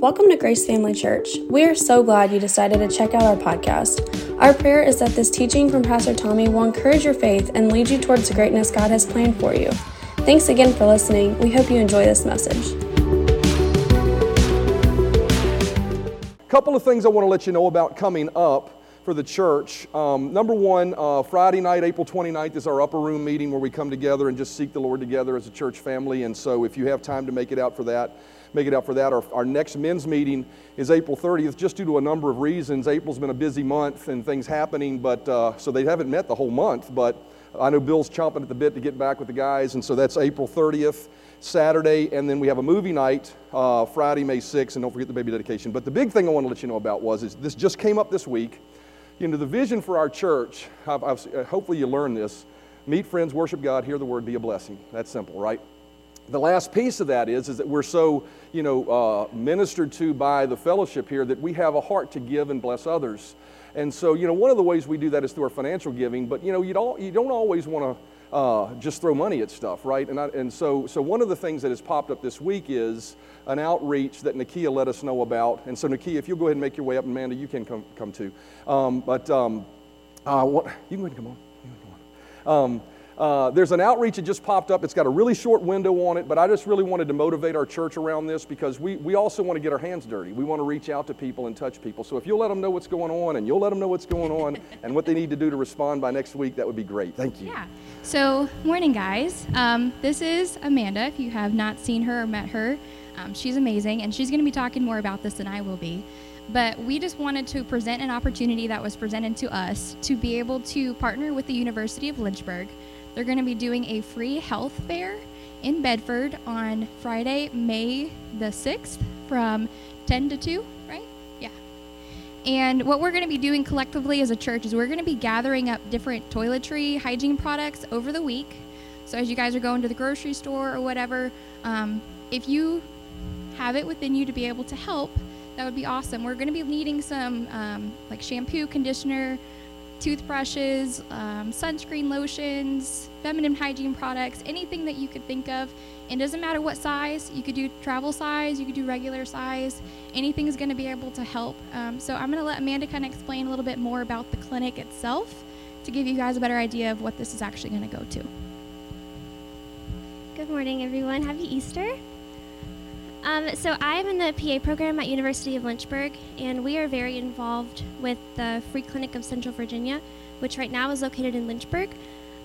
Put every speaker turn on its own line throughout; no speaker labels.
Welcome to Grace Family Church. We are so glad you decided to check out our podcast. Our prayer is that this teaching from Pastor Tommy will encourage your faith and lead you towards the greatness God has planned for you. Thanks again for listening. We hope you enjoy this message.
A couple of things I want to let you know about coming up for the church. Um, number one, uh, Friday night, April 29th, is our upper room meeting where we come together and just seek the Lord together as a church family. And so if you have time to make it out for that, make it out for that. Our, our next men's meeting is April 30th, just due to a number of reasons. April's been a busy month and things happening, but uh, so they haven't met the whole month. But I know Bill's chomping at the bit to get back with the guys, and so that's April 30th. Saturday, and then we have a movie night uh, Friday, May 6th, and don't forget the baby dedication. But the big thing I want to let you know about was is this just came up this week you know, the vision for our church, I've, I've, hopefully you learned this meet friends, worship God, hear the word, be a blessing. That's simple, right? The last piece of that is, is that we're so, you know, uh, ministered to by the fellowship here that we have a heart to give and bless others. And so, you know, one of the ways we do that is through our financial giving, but, you know, you don't, you don't always want to uh, just throw money at stuff, right? And, I, and so, so one of the things that has popped up this week is an outreach that Nakia let us know about. And so, Nakia, if you'll go ahead and make your way up, Amanda, you can come, come too. Um, but um, uh, what, you can go ahead and come on. You can come on. Um, uh, there's an outreach that just popped up. It's got a really short window on it, but I just really wanted to motivate our church around this because we, we also want to get our hands dirty. We want to reach out to people and touch people. So if you'll let them know what's going on and you'll let them know what's going on and what they need to do to respond by next week, that would be great. Thank you.
Yeah. So, morning, guys. Um, this is Amanda. If you have not seen her or met her, um, she's amazing, and she's going to be talking more about this than I will be. But we just wanted to present an opportunity that was presented to us to be able to partner with the University of Lynchburg they're going to be doing a free health fair in Bedford on Friday, May the 6th from 10 to 2, right? Yeah. And what we're going to be doing collectively as a church is we're going to be gathering up different toiletry, hygiene products over the week. So as you guys are going to the grocery store or whatever, um, if you have it within you to be able to help, that would be awesome. We're going to be needing some um, like shampoo, conditioner, toothbrushes, um, sunscreen lotions, feminine hygiene products, anything that you could think of. And doesn't matter what size, you could do travel size, you could do regular size, anything is going to be able to help. Um, so I'm going to let Amanda kind of explain a little bit more about the clinic itself to give you guys a better idea of what this is actually going to go to.
Good morning, everyone. Happy Easter. Um, so I'm in the PA program at University of Lynchburg, and we are very involved with the Free Clinic of Central Virginia, which right now is located in Lynchburg.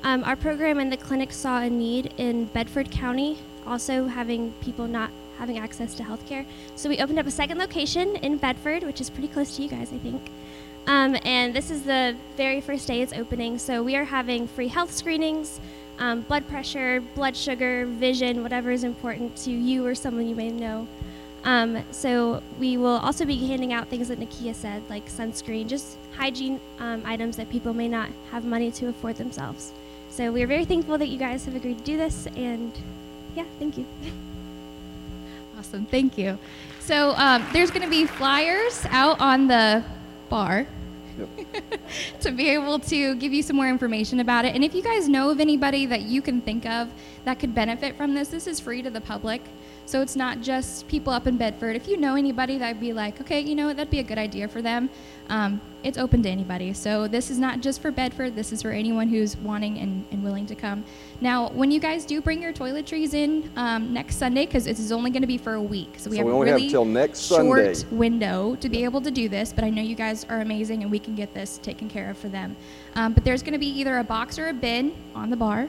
Um, our program and the clinic saw a need in Bedford County, also having people not having access to healthcare. So we opened up a second location in Bedford, which is pretty close to you guys, I think. Um, and this is the very first day it's opening. So we are having free health screenings um, blood pressure, blood sugar, vision, whatever is important to you or someone you may know. Um, so we will also be handing out things that Nakia said, like sunscreen, just hygiene um, items that people may not have money to afford themselves. So we are very thankful that you guys have agreed to do this, and yeah, thank you.
Awesome, thank you. So um, there's going to be flyers out on the bar to be able to give you some more information about it. And if you guys know of anybody that you can think of that could benefit from this, this is free to the public. So it's not just people up in Bedford. If you know anybody that'd be like, okay, you know, that'd be a good idea for them, um, it's open to anybody. So this is not just for Bedford, this is for anyone who's wanting and, and willing to come. Now, when you guys do bring your toiletries in um, next Sunday, because this is only going to be for a week, so we
So
have
we
a
only have
really
till next
short
Sunday.
window to be able to do this. But I know you guys are amazing, and we can get this taken care of for them. Um, but there's going to be either a box or a bin on the bar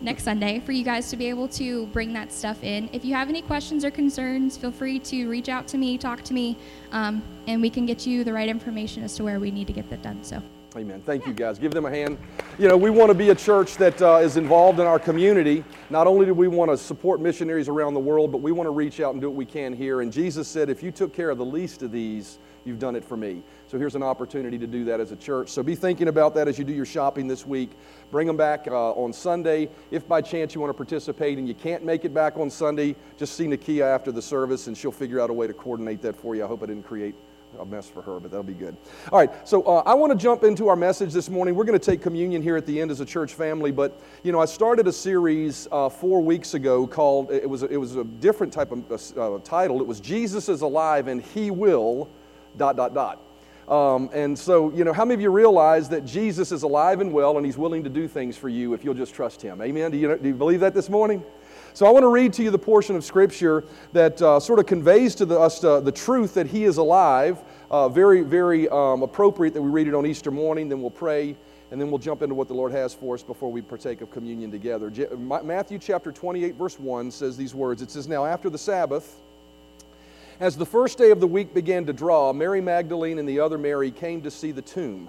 next Sunday for you guys to be able to bring that stuff in. If you have any questions or concerns, feel free to reach out to me, talk to me, um, and we can get you the right information as to where we need to get that done. So.
Amen. Thank you, guys. Give them a hand. You know, we want to be a church that uh, is involved in our community. Not only do we want to support missionaries around the world, but we want to reach out and do what we can here. And Jesus said, if you took care of the least of these, you've done it for me. So here's an opportunity to do that as a church. So be thinking about that as you do your shopping this week. Bring them back uh, on Sunday. If by chance you want to participate and you can't make it back on Sunday, just see Nakia after the service and she'll figure out a way to coordinate that for you. I hope I didn't create a mess for her, but that'll be good. All right, so uh, I want to jump into our message this morning. We're going to take communion here at the end as a church family, but you know, I started a series uh, four weeks ago called it was it was a different type of uh, title. It was Jesus is alive and He will dot dot dot. Um, and so, you know, how many of you realize that Jesus is alive and well and He's willing to do things for you if you'll just trust Him? Amen? Do you, do you believe that this morning? So I want to read to you the portion of Scripture that uh, sort of conveys to the, us uh, the truth that He is alive. Uh, very, very um, appropriate that we read it on Easter morning. Then we'll pray, and then we'll jump into what the Lord has for us before we partake of communion together. Je- Matthew chapter 28, verse 1 says these words It says, Now after the Sabbath, as the first day of the week began to draw, Mary Magdalene and the other Mary came to see the tomb.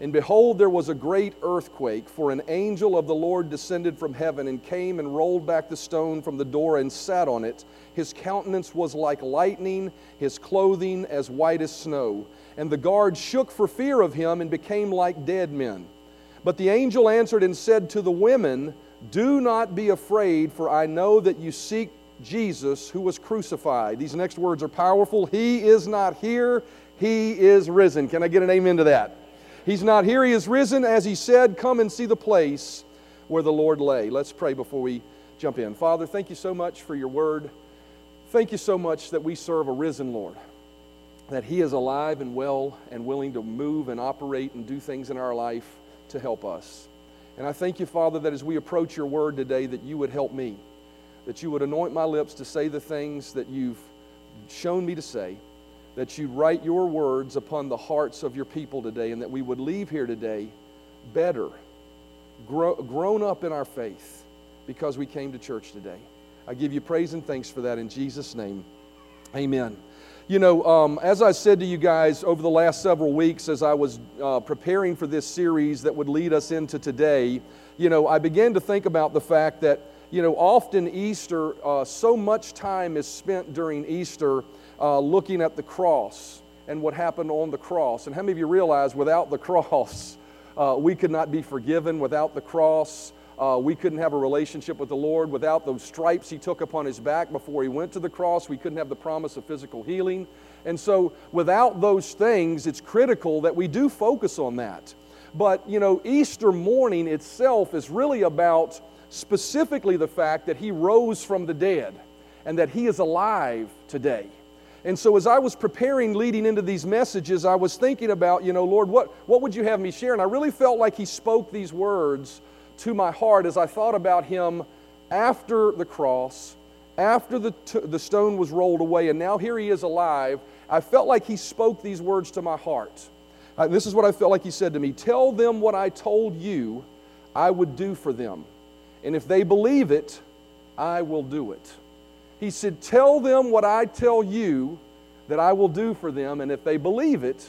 And behold, there was a great earthquake, for an angel of the Lord descended from heaven and came and rolled back the stone from the door and sat on it. His countenance was like lightning, his clothing as white as snow. And the guards shook for fear of him and became like dead men. But the angel answered and said to the women, Do not be afraid, for I know that you seek Jesus who was crucified. These next words are powerful. He is not here, he is risen. Can I get an amen to that? He's not here. He is risen. As he said, come and see the place where the Lord lay. Let's pray before we jump in. Father, thank you so much for your word. Thank you so much that we serve a risen Lord, that he is alive and well and willing to move and operate and do things in our life to help us. And I thank you, Father, that as we approach your word today, that you would help me, that you would anoint my lips to say the things that you've shown me to say that you'd write your words upon the hearts of your people today and that we would leave here today better, grow, grown up in our faith because we came to church today. I give you praise and thanks for that in Jesus' name. Amen. You know, um, as I said to you guys over the last several weeks as I was uh, preparing for this series that would lead us into today, you know, I began to think about the fact that, you know, often Easter, uh, so much time is spent during Easter uh, looking at the cross and what happened on the cross. And how many of you realize without the cross, uh, we could not be forgiven? Without the cross, uh, we couldn't have a relationship with the Lord. Without those stripes he took upon his back before he went to the cross, we couldn't have the promise of physical healing. And so, without those things, it's critical that we do focus on that. But, you know, Easter morning itself is really about specifically the fact that he rose from the dead and that he is alive today. And so, as I was preparing leading into these messages, I was thinking about, you know, Lord, what, what would you have me share? And I really felt like He spoke these words to my heart as I thought about Him after the cross, after the, t- the stone was rolled away, and now here He is alive. I felt like He spoke these words to my heart. Uh, this is what I felt like He said to me Tell them what I told you I would do for them. And if they believe it, I will do it. He said, Tell them what I tell you that I will do for them, and if they believe it,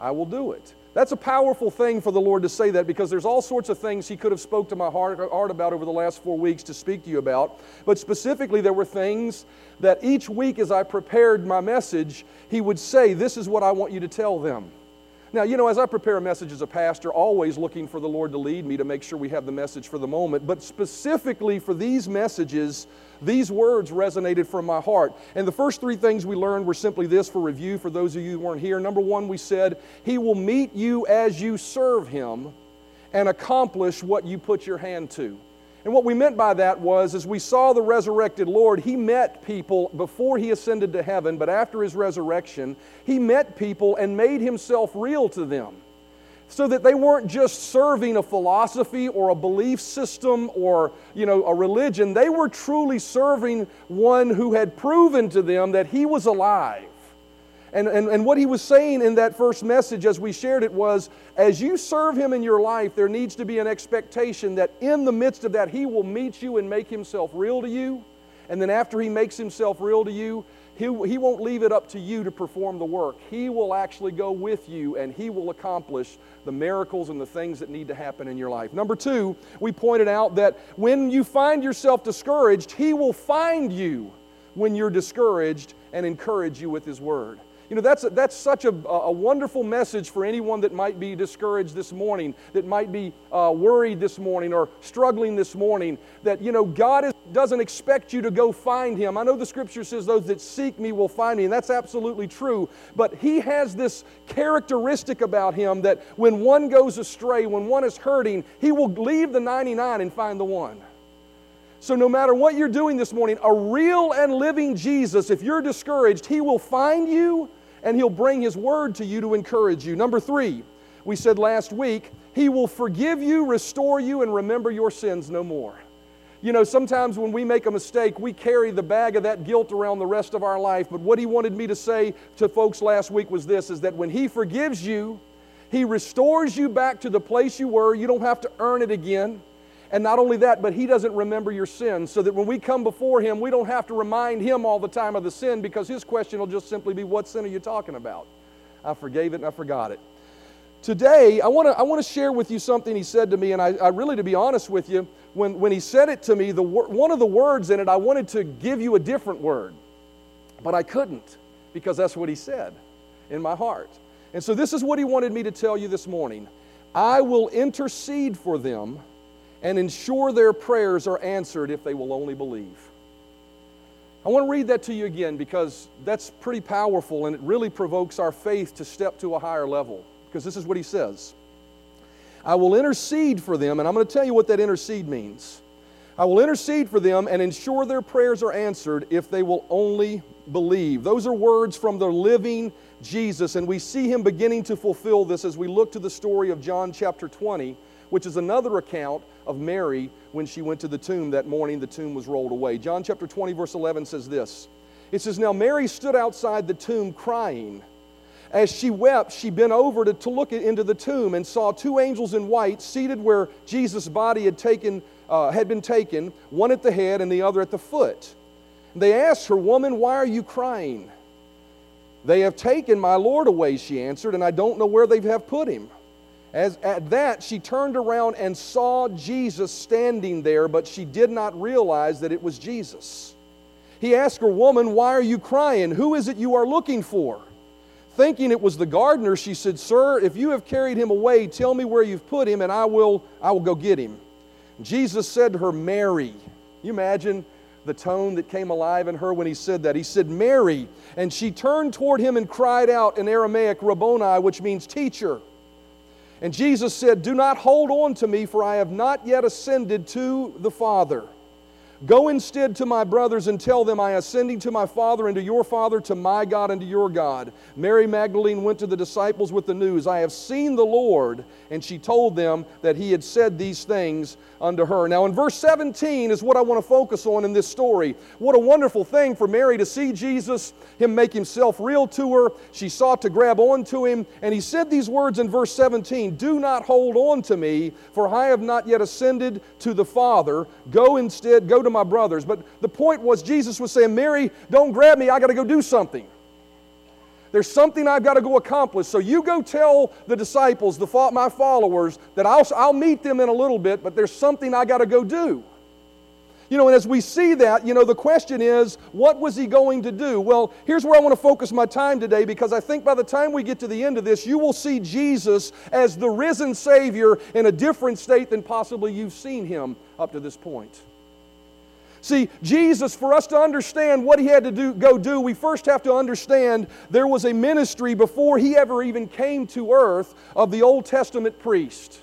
I will do it. That's a powerful thing for the Lord to say that because there's all sorts of things He could have spoke to my heart, heart about over the last four weeks to speak to you about. But specifically, there were things that each week as I prepared my message, He would say, This is what I want you to tell them. Now, you know, as I prepare a message as a pastor, always looking for the Lord to lead me to make sure we have the message for the moment, but specifically for these messages, these words resonated from my heart. And the first three things we learned were simply this for review for those of you who weren't here. Number one, we said, He will meet you as you serve Him and accomplish what you put your hand to. And what we meant by that was, as we saw the resurrected Lord, He met people before He ascended to heaven, but after His resurrection, He met people and made Himself real to them. So that they weren't just serving a philosophy or a belief system or you know, a religion, they were truly serving one who had proven to them that He was alive and, and, and what he was saying in that first message as we shared it was as you serve him in your life, there needs to be an expectation that in the midst of that, he will meet you and make himself real to you. And then after he makes himself real to you, he, he won't leave it up to you to perform the work. He will actually go with you and he will accomplish the miracles and the things that need to happen in your life. Number two, we pointed out that when you find yourself discouraged, he will find you when you're discouraged and encourage you with his word. You know, that's, that's such a, a wonderful message for anyone that might be discouraged this morning, that might be uh, worried this morning or struggling this morning, that, you know, God is, doesn't expect you to go find Him. I know the scripture says, Those that seek me will find me, and that's absolutely true. But He has this characteristic about Him that when one goes astray, when one is hurting, He will leave the 99 and find the one. So, no matter what you're doing this morning, a real and living Jesus, if you're discouraged, He will find you and He'll bring His word to you to encourage you. Number three, we said last week, He will forgive you, restore you, and remember your sins no more. You know, sometimes when we make a mistake, we carry the bag of that guilt around the rest of our life. But what he wanted me to say to folks last week was this is that when he forgives you, he restores you back to the place you were. You don't have to earn it again. And not only that, but He doesn't remember your sins, so that when we come before Him, we don't have to remind Him all the time of the sin because His question will just simply be, What sin are you talking about? I forgave it and I forgot it. Today, I want to I share with you something He said to me, and I, I really, to be honest with you, when, when He said it to me, the, one of the words in it, I wanted to give you a different word, but I couldn't because that's what He said in my heart. And so, this is what He wanted me to tell you this morning I will intercede for them and ensure their prayers are answered if they will only believe. I want to read that to you again because that's pretty powerful and it really provokes our faith to step to a higher level. Because this is what he says I will intercede for them, and I'm going to tell you what that intercede means. I will intercede for them and ensure their prayers are answered if they will only believe. Those are words from the living Jesus, and we see him beginning to fulfill this as we look to the story of John chapter 20 which is another account of Mary when she went to the tomb that morning, the tomb was rolled away. John chapter 20, verse 11 says this It says, Now Mary stood outside the tomb crying. As she wept, she bent over to, to look into the tomb and saw two angels in white seated where Jesus' body had, taken, uh, had been taken, one at the head and the other at the foot. They asked her, Woman, why are you crying? They have taken my Lord away, she answered, and I don't know where they have put him. As, at that, she turned around and saw Jesus standing there, but she did not realize that it was Jesus. He asked her, Woman, why are you crying? Who is it you are looking for? Thinking it was the gardener, she said, Sir, if you have carried him away, tell me where you've put him, and I will, I will go get him. Jesus said to her, Mary. You imagine the tone that came alive in her when he said that. He said, Mary. And she turned toward him and cried out in Aramaic, Rabboni, which means teacher. And Jesus said, Do not hold on to me, for I have not yet ascended to the Father. Go instead to my brothers and tell them, I ascending to my Father and to your Father, to my God and to your God. Mary Magdalene went to the disciples with the news, I have seen the Lord. And she told them that he had said these things unto her. Now, in verse 17 is what I want to focus on in this story. What a wonderful thing for Mary to see Jesus, him make himself real to her. She sought to grab on to him. And he said these words in verse 17 Do not hold on to me, for I have not yet ascended to the Father. Go instead, go to my brothers. But the point was, Jesus was saying, Mary, don't grab me. I got to go do something. There's something I've got to go accomplish. So you go tell the disciples, the, my followers, that I'll, I'll meet them in a little bit, but there's something I got to go do. You know, and as we see that, you know, the question is, what was he going to do? Well, here's where I want to focus my time today because I think by the time we get to the end of this, you will see Jesus as the risen Savior in a different state than possibly you've seen him up to this point. See, Jesus, for us to understand what he had to do, go do, we first have to understand there was a ministry before he ever even came to earth of the Old Testament priest.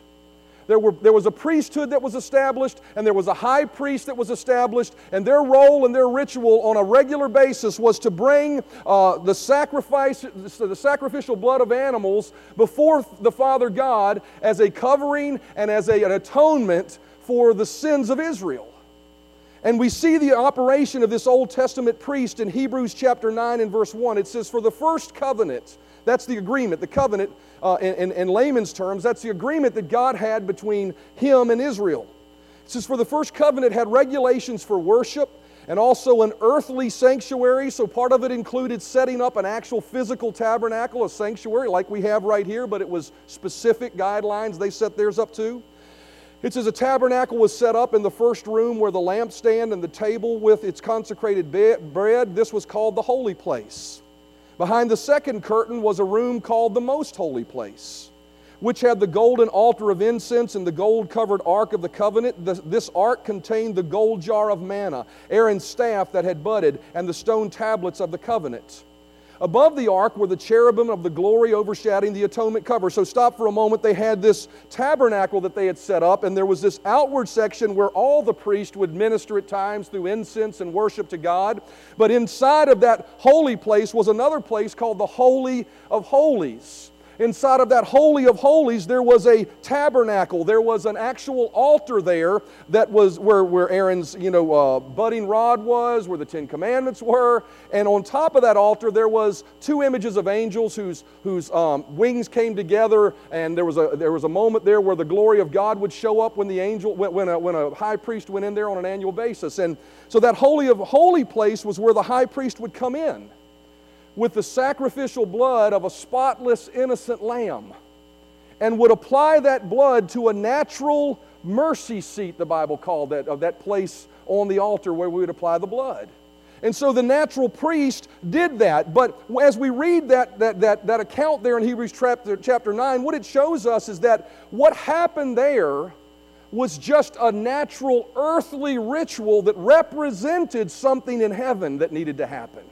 There, were, there was a priesthood that was established, and there was a high priest that was established, and their role and their ritual on a regular basis was to bring uh, the sacrifice, the sacrificial blood of animals before the Father God as a covering and as a, an atonement for the sins of Israel. And we see the operation of this Old Testament priest in Hebrews chapter 9 and verse 1. It says, For the first covenant, that's the agreement, the covenant uh, in, in, in layman's terms, that's the agreement that God had between him and Israel. It says, For the first covenant had regulations for worship and also an earthly sanctuary. So part of it included setting up an actual physical tabernacle, a sanctuary like we have right here, but it was specific guidelines they set theirs up to. It says a tabernacle was set up in the first room where the lampstand and the table with its consecrated bread, this was called the holy place. Behind the second curtain was a room called the Most Holy Place, which had the golden altar of incense and the gold covered ark of the covenant. This ark contained the gold jar of manna, Aaron's staff that had budded, and the stone tablets of the covenant. Above the ark were the cherubim of the glory overshadowing the atonement cover. So, stop for a moment. They had this tabernacle that they had set up, and there was this outward section where all the priests would minister at times through incense and worship to God. But inside of that holy place was another place called the Holy of Holies inside of that Holy of Holies, there was a tabernacle. There was an actual altar there that was where, where Aaron's you know, uh, budding rod was, where the Ten Commandments were. And on top of that altar, there was two images of angels whose, whose um, wings came together. And there was, a, there was a moment there where the glory of God would show up when the angel, when, a, when a high priest went in there on an annual basis. And so that Holy of Holy place was where the high priest would come in with the sacrificial blood of a spotless, innocent lamb and would apply that blood to a natural mercy seat, the Bible called that, of that place on the altar where we would apply the blood. And so the natural priest did that. But as we read that, that, that, that account there in Hebrews chapter, chapter 9, what it shows us is that what happened there was just a natural earthly ritual that represented something in heaven that needed to happen.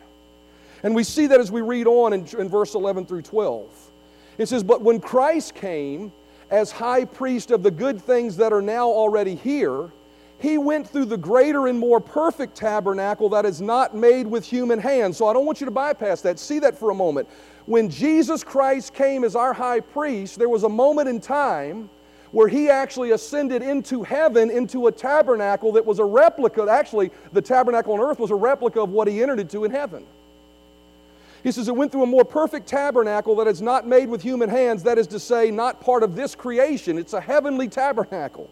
And we see that as we read on in, in verse 11 through 12. It says, But when Christ came as high priest of the good things that are now already here, he went through the greater and more perfect tabernacle that is not made with human hands. So I don't want you to bypass that. See that for a moment. When Jesus Christ came as our high priest, there was a moment in time where he actually ascended into heaven into a tabernacle that was a replica. Actually, the tabernacle on earth was a replica of what he entered into in heaven. He says it went through a more perfect tabernacle that is not made with human hands, that is to say, not part of this creation. It's a heavenly tabernacle.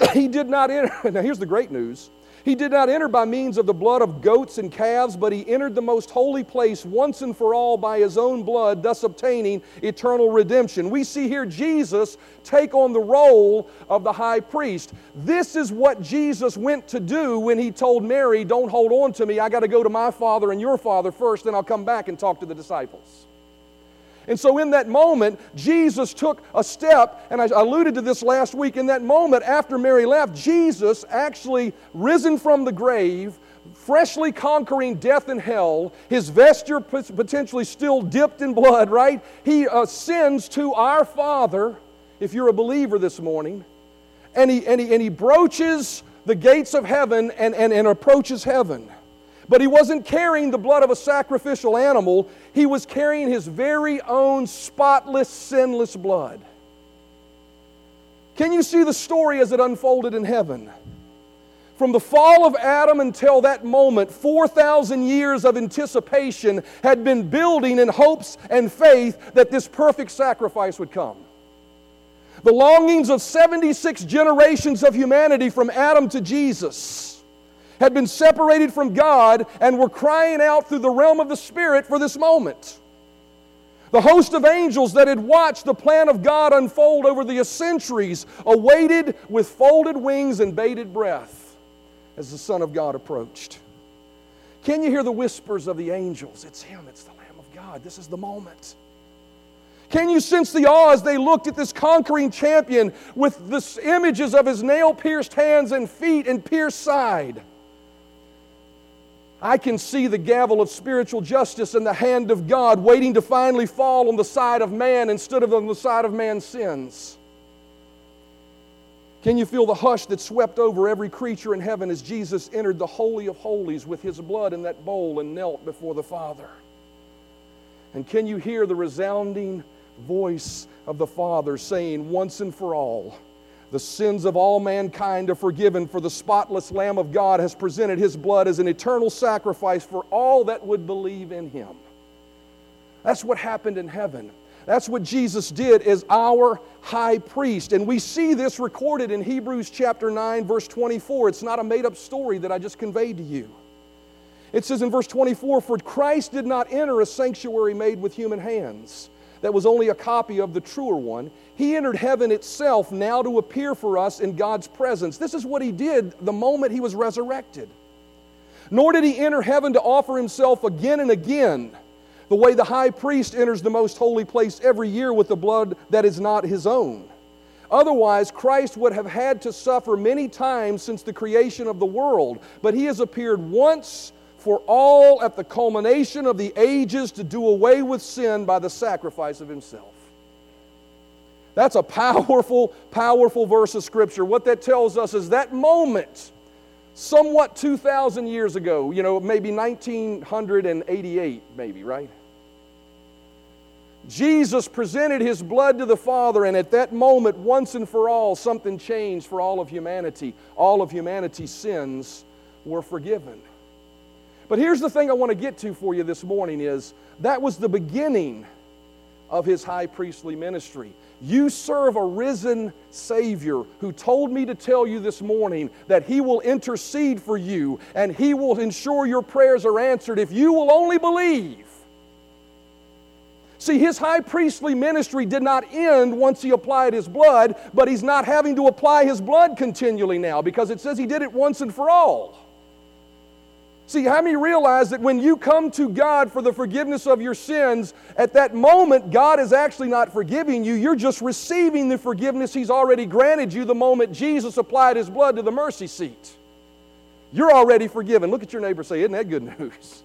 he did not enter. Now, here's the great news he did not enter by means of the blood of goats and calves, but he entered the most holy place once and for all by his own blood, thus obtaining eternal redemption. We see here Jesus take on the role of the high priest. This is what Jesus went to do when he told Mary, Don't hold on to me. I got to go to my father and your father first, then I'll come back and talk to the disciples. And so, in that moment, Jesus took a step, and I alluded to this last week. In that moment, after Mary left, Jesus actually risen from the grave, freshly conquering death and hell, his vesture potentially still dipped in blood, right? He ascends to our Father, if you're a believer this morning, and he, and he, and he broaches the gates of heaven and, and, and approaches heaven. But he wasn't carrying the blood of a sacrificial animal, he was carrying his very own spotless, sinless blood. Can you see the story as it unfolded in heaven? From the fall of Adam until that moment, 4,000 years of anticipation had been building in hopes and faith that this perfect sacrifice would come. The longings of 76 generations of humanity from Adam to Jesus had been separated from God and were crying out through the realm of the Spirit for this moment. The host of angels that had watched the plan of God unfold over the centuries awaited with folded wings and bated breath as the Son of God approached. Can you hear the whispers of the angels? It's Him, it's the Lamb of God. This is the moment. Can you sense the awe as they looked at this conquering champion with the images of his nail pierced hands and feet and pierced side? I can see the gavel of spiritual justice in the hand of God waiting to finally fall on the side of man instead of on the side of man's sins. Can you feel the hush that swept over every creature in heaven as Jesus entered the Holy of Holies with his blood in that bowl and knelt before the Father? And can you hear the resounding voice of the Father saying, once and for all, the sins of all mankind are forgiven, for the spotless Lamb of God has presented his blood as an eternal sacrifice for all that would believe in him. That's what happened in heaven. That's what Jesus did as our high priest. And we see this recorded in Hebrews chapter 9, verse 24. It's not a made up story that I just conveyed to you. It says in verse 24, For Christ did not enter a sanctuary made with human hands that was only a copy of the truer one. He entered heaven itself now to appear for us in God's presence. This is what he did the moment he was resurrected. Nor did he enter heaven to offer himself again and again, the way the high priest enters the most holy place every year with the blood that is not his own. Otherwise, Christ would have had to suffer many times since the creation of the world, but he has appeared once for all at the culmination of the ages to do away with sin by the sacrifice of himself. That's a powerful, powerful verse of Scripture. What that tells us is that moment, somewhat 2,000 years ago, you know, maybe 1988, maybe, right? Jesus presented his blood to the Father, and at that moment, once and for all, something changed for all of humanity. All of humanity's sins were forgiven. But here's the thing I want to get to for you this morning is that was the beginning of his high priestly ministry. You serve a risen Savior who told me to tell you this morning that He will intercede for you and He will ensure your prayers are answered if you will only believe. See, his high priestly ministry did not end once he applied his blood, but he's not having to apply his blood continually now because it says he did it once and for all. See, how many realize that when you come to God for the forgiveness of your sins, at that moment, God is actually not forgiving you. You're just receiving the forgiveness He's already granted you the moment Jesus applied His blood to the mercy seat. You're already forgiven. Look at your neighbor say, Isn't that good news?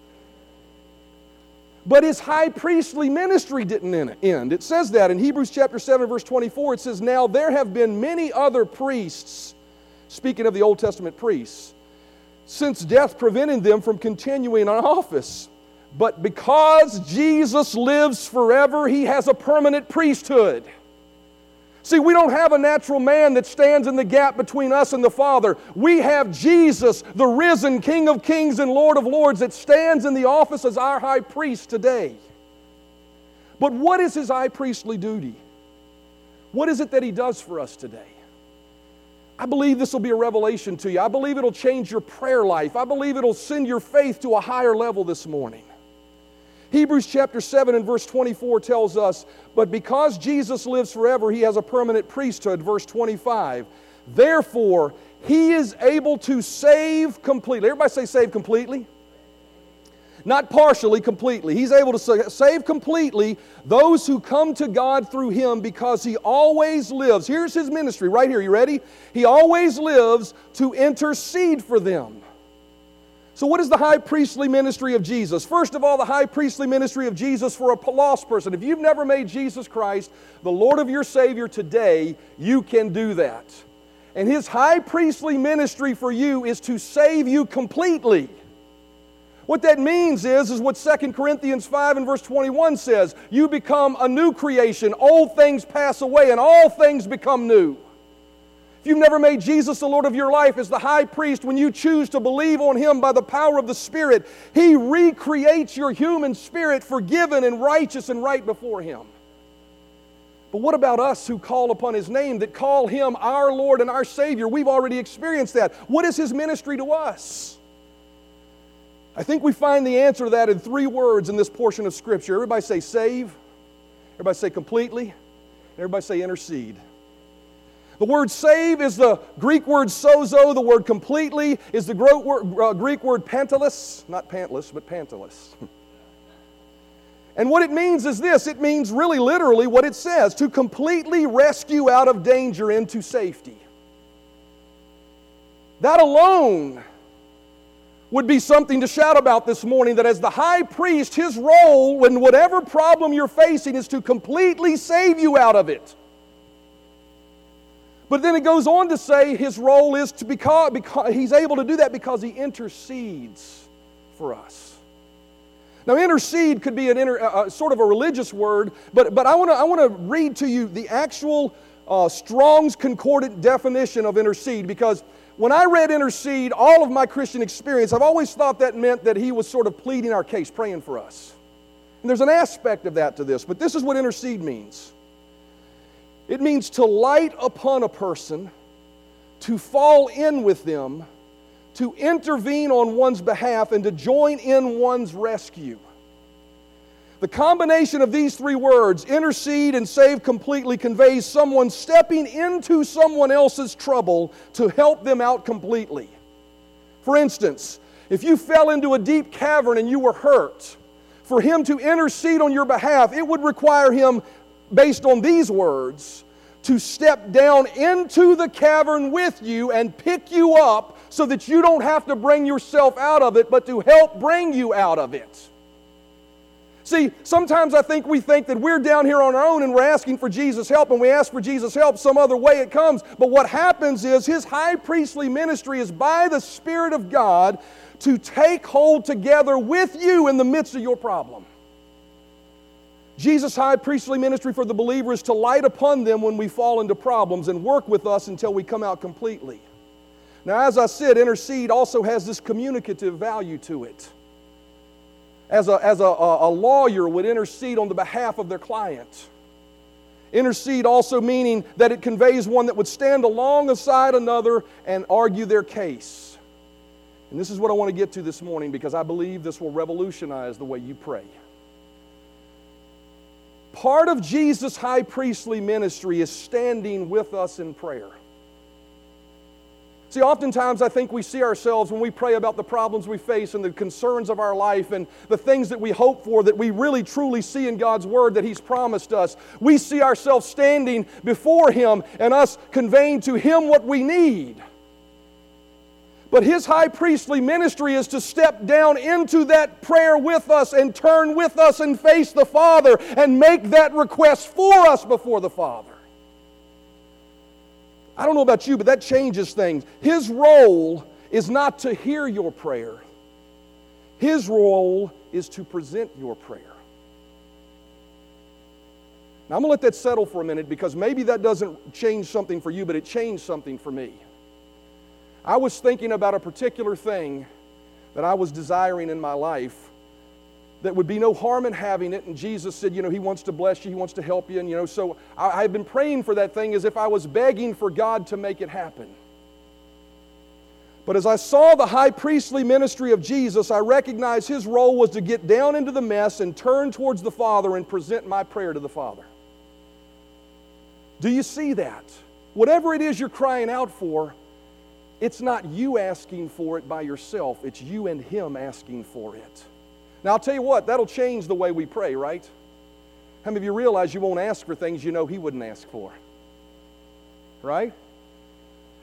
But his high priestly ministry didn't end. It says that in Hebrews chapter 7, verse 24. It says, Now there have been many other priests, speaking of the Old Testament priests since death prevented them from continuing in office. But because Jesus lives forever, he has a permanent priesthood. See, we don't have a natural man that stands in the gap between us and the Father. We have Jesus, the risen King of kings and Lord of lords, that stands in the office as our high priest today. But what is his high priestly duty? What is it that he does for us today? I believe this will be a revelation to you. I believe it'll change your prayer life. I believe it'll send your faith to a higher level this morning. Hebrews chapter 7 and verse 24 tells us, But because Jesus lives forever, he has a permanent priesthood. Verse 25. Therefore, he is able to save completely. Everybody say, save completely. Not partially, completely. He's able to save completely those who come to God through Him because He always lives. Here's His ministry right here. You ready? He always lives to intercede for them. So, what is the high priestly ministry of Jesus? First of all, the high priestly ministry of Jesus for a lost person. If you've never made Jesus Christ the Lord of your Savior today, you can do that. And His high priestly ministry for you is to save you completely. What that means is, is what 2 Corinthians 5 and verse 21 says. You become a new creation. Old things pass away and all things become new. If you've never made Jesus the Lord of your life as the high priest, when you choose to believe on Him by the power of the Spirit, He recreates your human spirit forgiven and righteous and right before Him. But what about us who call upon His name, that call Him our Lord and our Savior? We've already experienced that. What is His ministry to us? I think we find the answer to that in three words in this portion of Scripture. Everybody say save, everybody say completely, everybody say intercede. The word save is the Greek word sozo. The word completely is the uh, Greek word pantelis, not pantless, but pantelis. and what it means is this it means really literally what it says to completely rescue out of danger into safety. That alone would be something to shout about this morning that as the high priest, his role in whatever problem you're facing is to completely save you out of it. But then it goes on to say his role is to because, because he's able to do that because he intercedes for us. Now, intercede could be an inter, uh, sort of a religious word, but, but I want to I wanna read to you the actual uh, Strong's Concordance definition of intercede because when I read intercede, all of my Christian experience, I've always thought that meant that he was sort of pleading our case, praying for us. And there's an aspect of that to this, but this is what intercede means it means to light upon a person, to fall in with them, to intervene on one's behalf, and to join in one's rescue. The combination of these three words, intercede and save completely, conveys someone stepping into someone else's trouble to help them out completely. For instance, if you fell into a deep cavern and you were hurt, for him to intercede on your behalf, it would require him, based on these words, to step down into the cavern with you and pick you up so that you don't have to bring yourself out of it, but to help bring you out of it. See, sometimes I think we think that we're down here on our own and we're asking for Jesus' help, and we ask for Jesus' help some other way it comes. But what happens is his high priestly ministry is by the Spirit of God to take hold together with you in the midst of your problem. Jesus' high priestly ministry for the believer is to light upon them when we fall into problems and work with us until we come out completely. Now, as I said, intercede also has this communicative value to it. As a, as a, a lawyer would intercede on the behalf of their client. Intercede also meaning that it conveys one that would stand alongside another and argue their case. And this is what I want to get to this morning because I believe this will revolutionize the way you pray. Part of Jesus' high priestly ministry is standing with us in prayer. See, oftentimes I think we see ourselves when we pray about the problems we face and the concerns of our life and the things that we hope for that we really truly see in God's Word that He's promised us. We see ourselves standing before Him and us conveying to Him what we need. But His high priestly ministry is to step down into that prayer with us and turn with us and face the Father and make that request for us before the Father. I don't know about you, but that changes things. His role is not to hear your prayer, His role is to present your prayer. Now, I'm going to let that settle for a minute because maybe that doesn't change something for you, but it changed something for me. I was thinking about a particular thing that I was desiring in my life that would be no harm in having it. And Jesus said, you know, He wants to bless you, He wants to help you. And, you know, so I, have been praying for that thing as if I was begging for God to make it happen. But as I saw the high priestly ministry of Jesus, I recognized His role was to get down into the mess and turn towards the Father and present my prayer to the Father. Do you see that? Whatever it is you're crying out for, it's not you asking for it by yourself, it's you and Him asking for it. Now, I'll tell you what, that'll change the way we pray, right? How many of you realize you won't ask for things you know He wouldn't ask for? Right?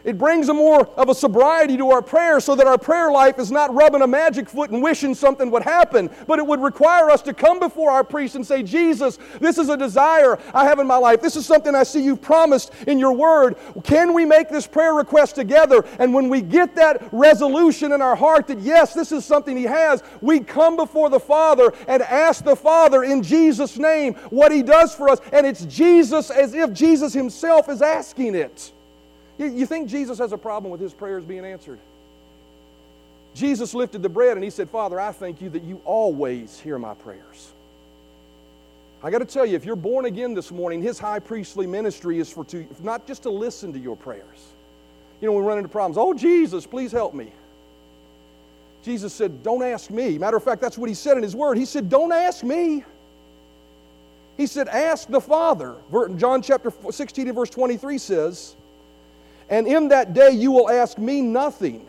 It brings a more of a sobriety to our prayer so that our prayer life is not rubbing a magic foot and wishing something would happen, but it would require us to come before our priest and say, Jesus, this is a desire I have in my life. This is something I see you've promised in your word. Can we make this prayer request together? And when we get that resolution in our heart that, yes, this is something He has, we come before the Father and ask the Father in Jesus' name what He does for us. And it's Jesus as if Jesus Himself is asking it. You, you think Jesus has a problem with his prayers being answered? Jesus lifted the bread and he said, Father, I thank you that you always hear my prayers. I got to tell you, if you're born again this morning, his high priestly ministry is for to, not just to listen to your prayers. You know, we run into problems. Oh, Jesus, please help me. Jesus said, Don't ask me. Matter of fact, that's what he said in his word. He said, Don't ask me. He said, Ask the Father. John chapter 16 and verse 23 says, and in that day you will ask me nothing.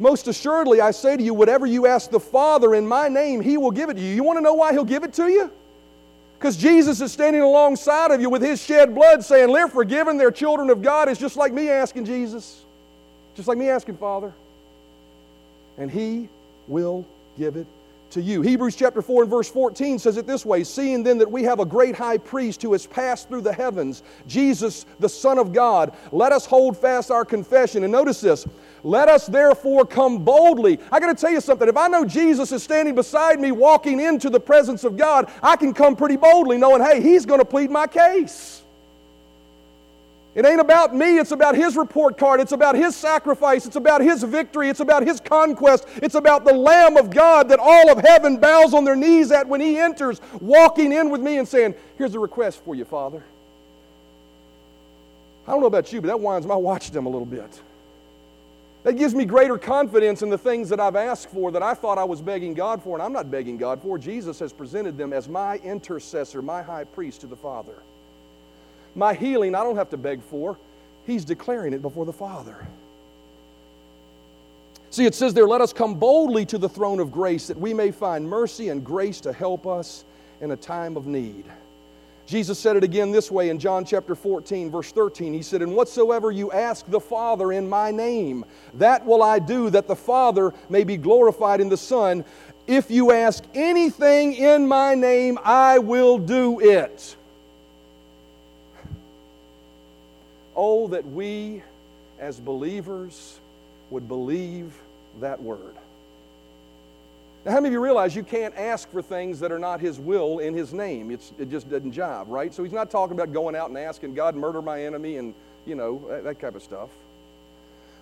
Most assuredly, I say to you, whatever you ask the Father in my name, he will give it to you. You want to know why he'll give it to you? Because Jesus is standing alongside of you with his shed blood saying, They're forgiven, they're children of God. It's just like me asking Jesus, just like me asking Father. And he will give it to you. Hebrews chapter 4 and verse 14 says it this way Seeing then that we have a great high priest who has passed through the heavens, Jesus, the Son of God, let us hold fast our confession. And notice this let us therefore come boldly. I got to tell you something. If I know Jesus is standing beside me walking into the presence of God, I can come pretty boldly knowing, hey, he's going to plead my case. It ain't about me, it's about His report card. It's about His sacrifice. It's about His victory. It's about His conquest. It's about the Lamb of God that all of heaven bows on their knees at when He enters, walking in with me and saying, Here's a request for you, Father. I don't know about you, but that winds my watchdom a little bit. That gives me greater confidence in the things that I've asked for that I thought I was begging God for, and I'm not begging God for. Jesus has presented them as my intercessor, my high priest to the Father. My healing, I don't have to beg for. He's declaring it before the Father. See, it says there, let us come boldly to the throne of grace that we may find mercy and grace to help us in a time of need. Jesus said it again this way in John chapter 14, verse 13. He said, And whatsoever you ask the Father in my name, that will I do, that the Father may be glorified in the Son. If you ask anything in my name, I will do it. Oh, that we as believers would believe that word. Now, how many of you realize you can't ask for things that are not His will in His name? It's, it just doesn't jive, right? So He's not talking about going out and asking God, murder my enemy, and, you know, that, that type of stuff.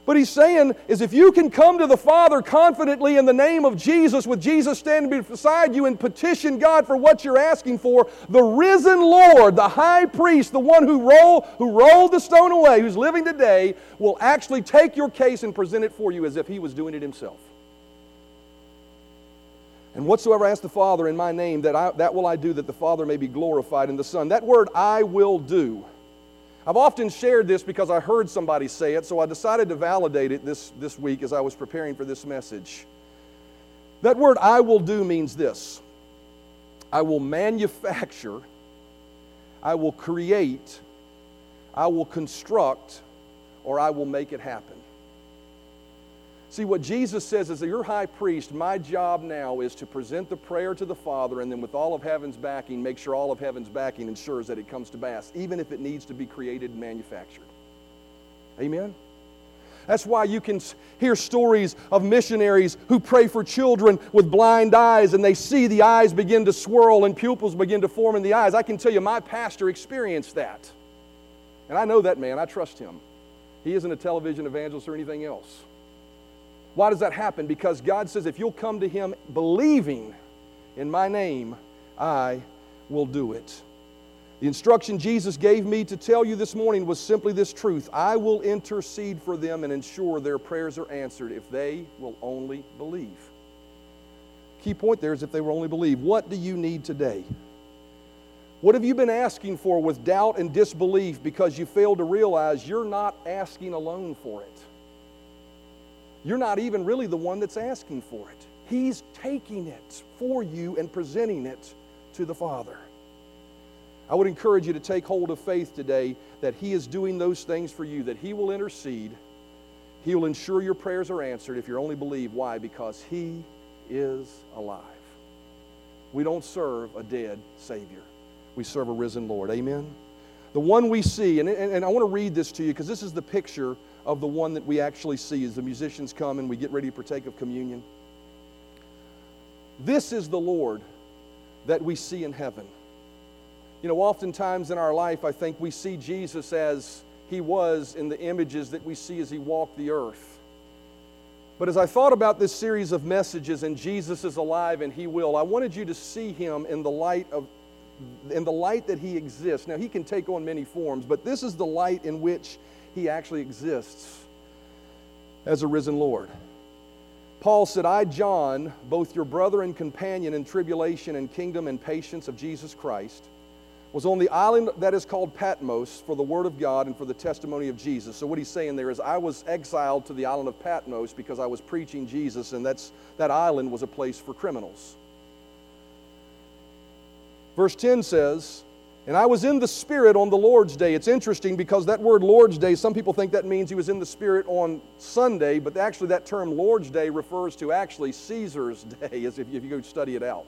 But he's saying is if you can come to the Father confidently in the name of Jesus, with Jesus standing beside you and petition God for what you're asking for, the risen Lord, the high priest, the one who, roll, who rolled the stone away, who's living today, will actually take your case and present it for you as if he was doing it himself. And whatsoever I ask the Father in my name, that, I, that will I do, that the Father may be glorified in the Son. That word, I will do. I've often shared this because I heard somebody say it, so I decided to validate it this, this week as I was preparing for this message. That word, I will do, means this I will manufacture, I will create, I will construct, or I will make it happen. See, what Jesus says is that your high priest, my job now is to present the prayer to the Father, and then with all of heaven's backing, make sure all of heaven's backing ensures that it comes to pass, even if it needs to be created and manufactured. Amen? That's why you can hear stories of missionaries who pray for children with blind eyes and they see the eyes begin to swirl and pupils begin to form in the eyes. I can tell you, my pastor experienced that. And I know that man, I trust him. He isn't a television evangelist or anything else. Why does that happen? Because God says, if you'll come to Him believing in my name, I will do it. The instruction Jesus gave me to tell you this morning was simply this truth I will intercede for them and ensure their prayers are answered if they will only believe. Key point there is if they will only believe. What do you need today? What have you been asking for with doubt and disbelief because you failed to realize you're not asking alone for it? You're not even really the one that's asking for it. He's taking it for you and presenting it to the Father. I would encourage you to take hold of faith today that He is doing those things for you, that He will intercede. He will ensure your prayers are answered if you only believe. Why? Because He is alive. We don't serve a dead Savior, we serve a risen Lord. Amen? The one we see, and, and, and I want to read this to you because this is the picture of the one that we actually see as the musicians come and we get ready to partake of communion. This is the Lord that we see in heaven. You know, oftentimes in our life, I think we see Jesus as he was in the images that we see as he walked the earth. But as I thought about this series of messages and Jesus is alive and he will, I wanted you to see him in the light of in the light that he exists. Now he can take on many forms, but this is the light in which he actually exists as a risen Lord. Paul said, I, John, both your brother and companion in tribulation and kingdom and patience of Jesus Christ, was on the island that is called Patmos for the word of God and for the testimony of Jesus. So what he's saying there is I was exiled to the island of Patmos because I was preaching Jesus and that's that island was a place for criminals. Verse 10 says, and I was in the Spirit on the Lord's Day. It's interesting because that word Lord's Day, some people think that means he was in the Spirit on Sunday, but actually that term Lord's Day refers to actually Caesar's Day, as if you go study it out.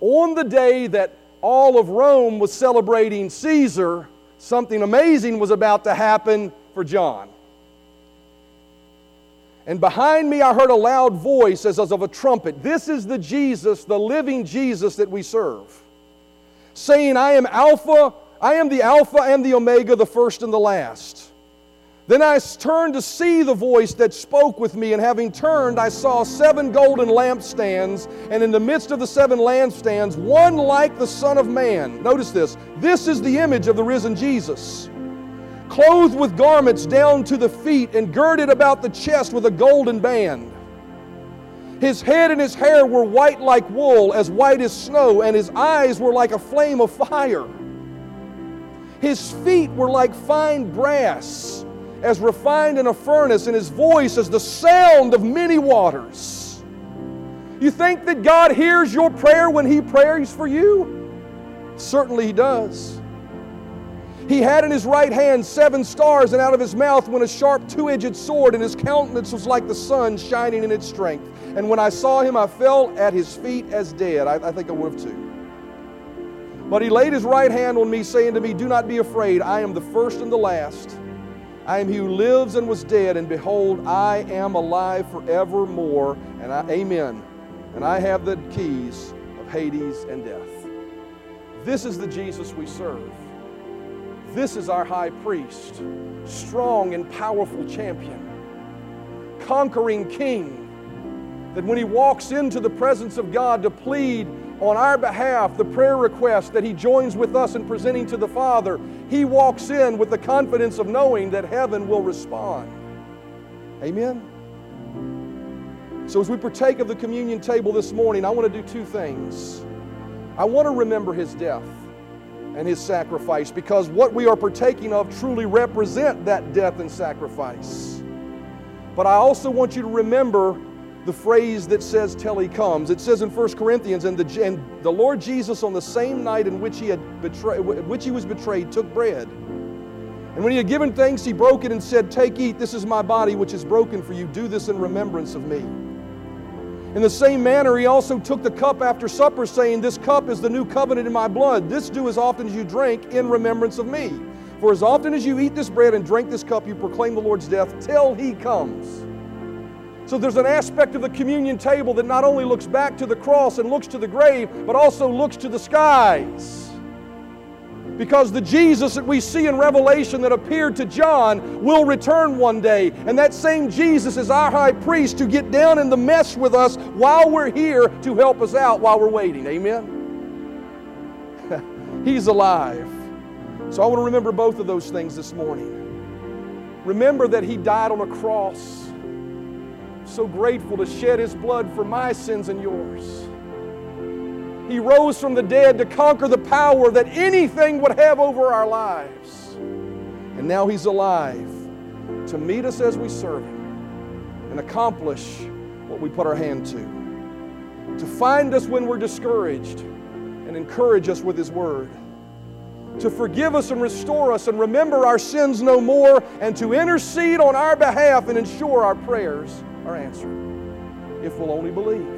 On the day that all of Rome was celebrating Caesar, something amazing was about to happen for John. And behind me, I heard a loud voice as of a trumpet. This is the Jesus, the living Jesus that we serve saying, I am Alpha, I am the Alpha and the Omega, the first and the last. Then I turned to see the voice that spoke with me, and having turned, I saw seven golden lampstands, and in the midst of the seven lampstands, one like the Son of Man. Notice this this is the image of the risen Jesus. Clothed with garments down to the feet, and girded about the chest with a golden band. His head and his hair were white like wool, as white as snow, and his eyes were like a flame of fire. His feet were like fine brass, as refined in a furnace, and his voice as the sound of many waters. You think that God hears your prayer when he prays for you? Certainly he does. He had in his right hand seven stars, and out of his mouth went a sharp two edged sword, and his countenance was like the sun shining in its strength. And when I saw him, I fell at his feet as dead. I, I think I would have too. But he laid his right hand on me, saying to me, Do not be afraid. I am the first and the last. I am he who lives and was dead, and behold, I am alive forevermore. And I, amen. And I have the keys of Hades and death. This is the Jesus we serve. This is our high priest, strong and powerful champion, conquering king. That when he walks into the presence of God to plead on our behalf the prayer request that he joins with us in presenting to the Father, he walks in with the confidence of knowing that heaven will respond. Amen? So, as we partake of the communion table this morning, I want to do two things. I want to remember his death and his sacrifice because what we are partaking of truly represent that death and sacrifice. But I also want you to remember the phrase that says till he comes. It says in 1 Corinthians, and the, and the Lord Jesus on the same night in which he, had betrayed, which he was betrayed took bread. And when he had given thanks, he broke it and said, Take, eat, this is my body which is broken for you. Do this in remembrance of me. In the same manner, he also took the cup after supper, saying, This cup is the new covenant in my blood. This do as often as you drink in remembrance of me. For as often as you eat this bread and drink this cup, you proclaim the Lord's death till he comes. So there's an aspect of the communion table that not only looks back to the cross and looks to the grave, but also looks to the skies. Because the Jesus that we see in Revelation that appeared to John will return one day. And that same Jesus is our high priest to get down in the mess with us while we're here to help us out while we're waiting. Amen? He's alive. So I want to remember both of those things this morning. Remember that He died on a cross. So grateful to shed His blood for my sins and yours. He rose from the dead to conquer the power that anything would have over our lives. And now He's alive to meet us as we serve Him and accomplish what we put our hand to. To find us when we're discouraged and encourage us with His Word. To forgive us and restore us and remember our sins no more, and to intercede on our behalf and ensure our prayers are answered. If we'll only believe.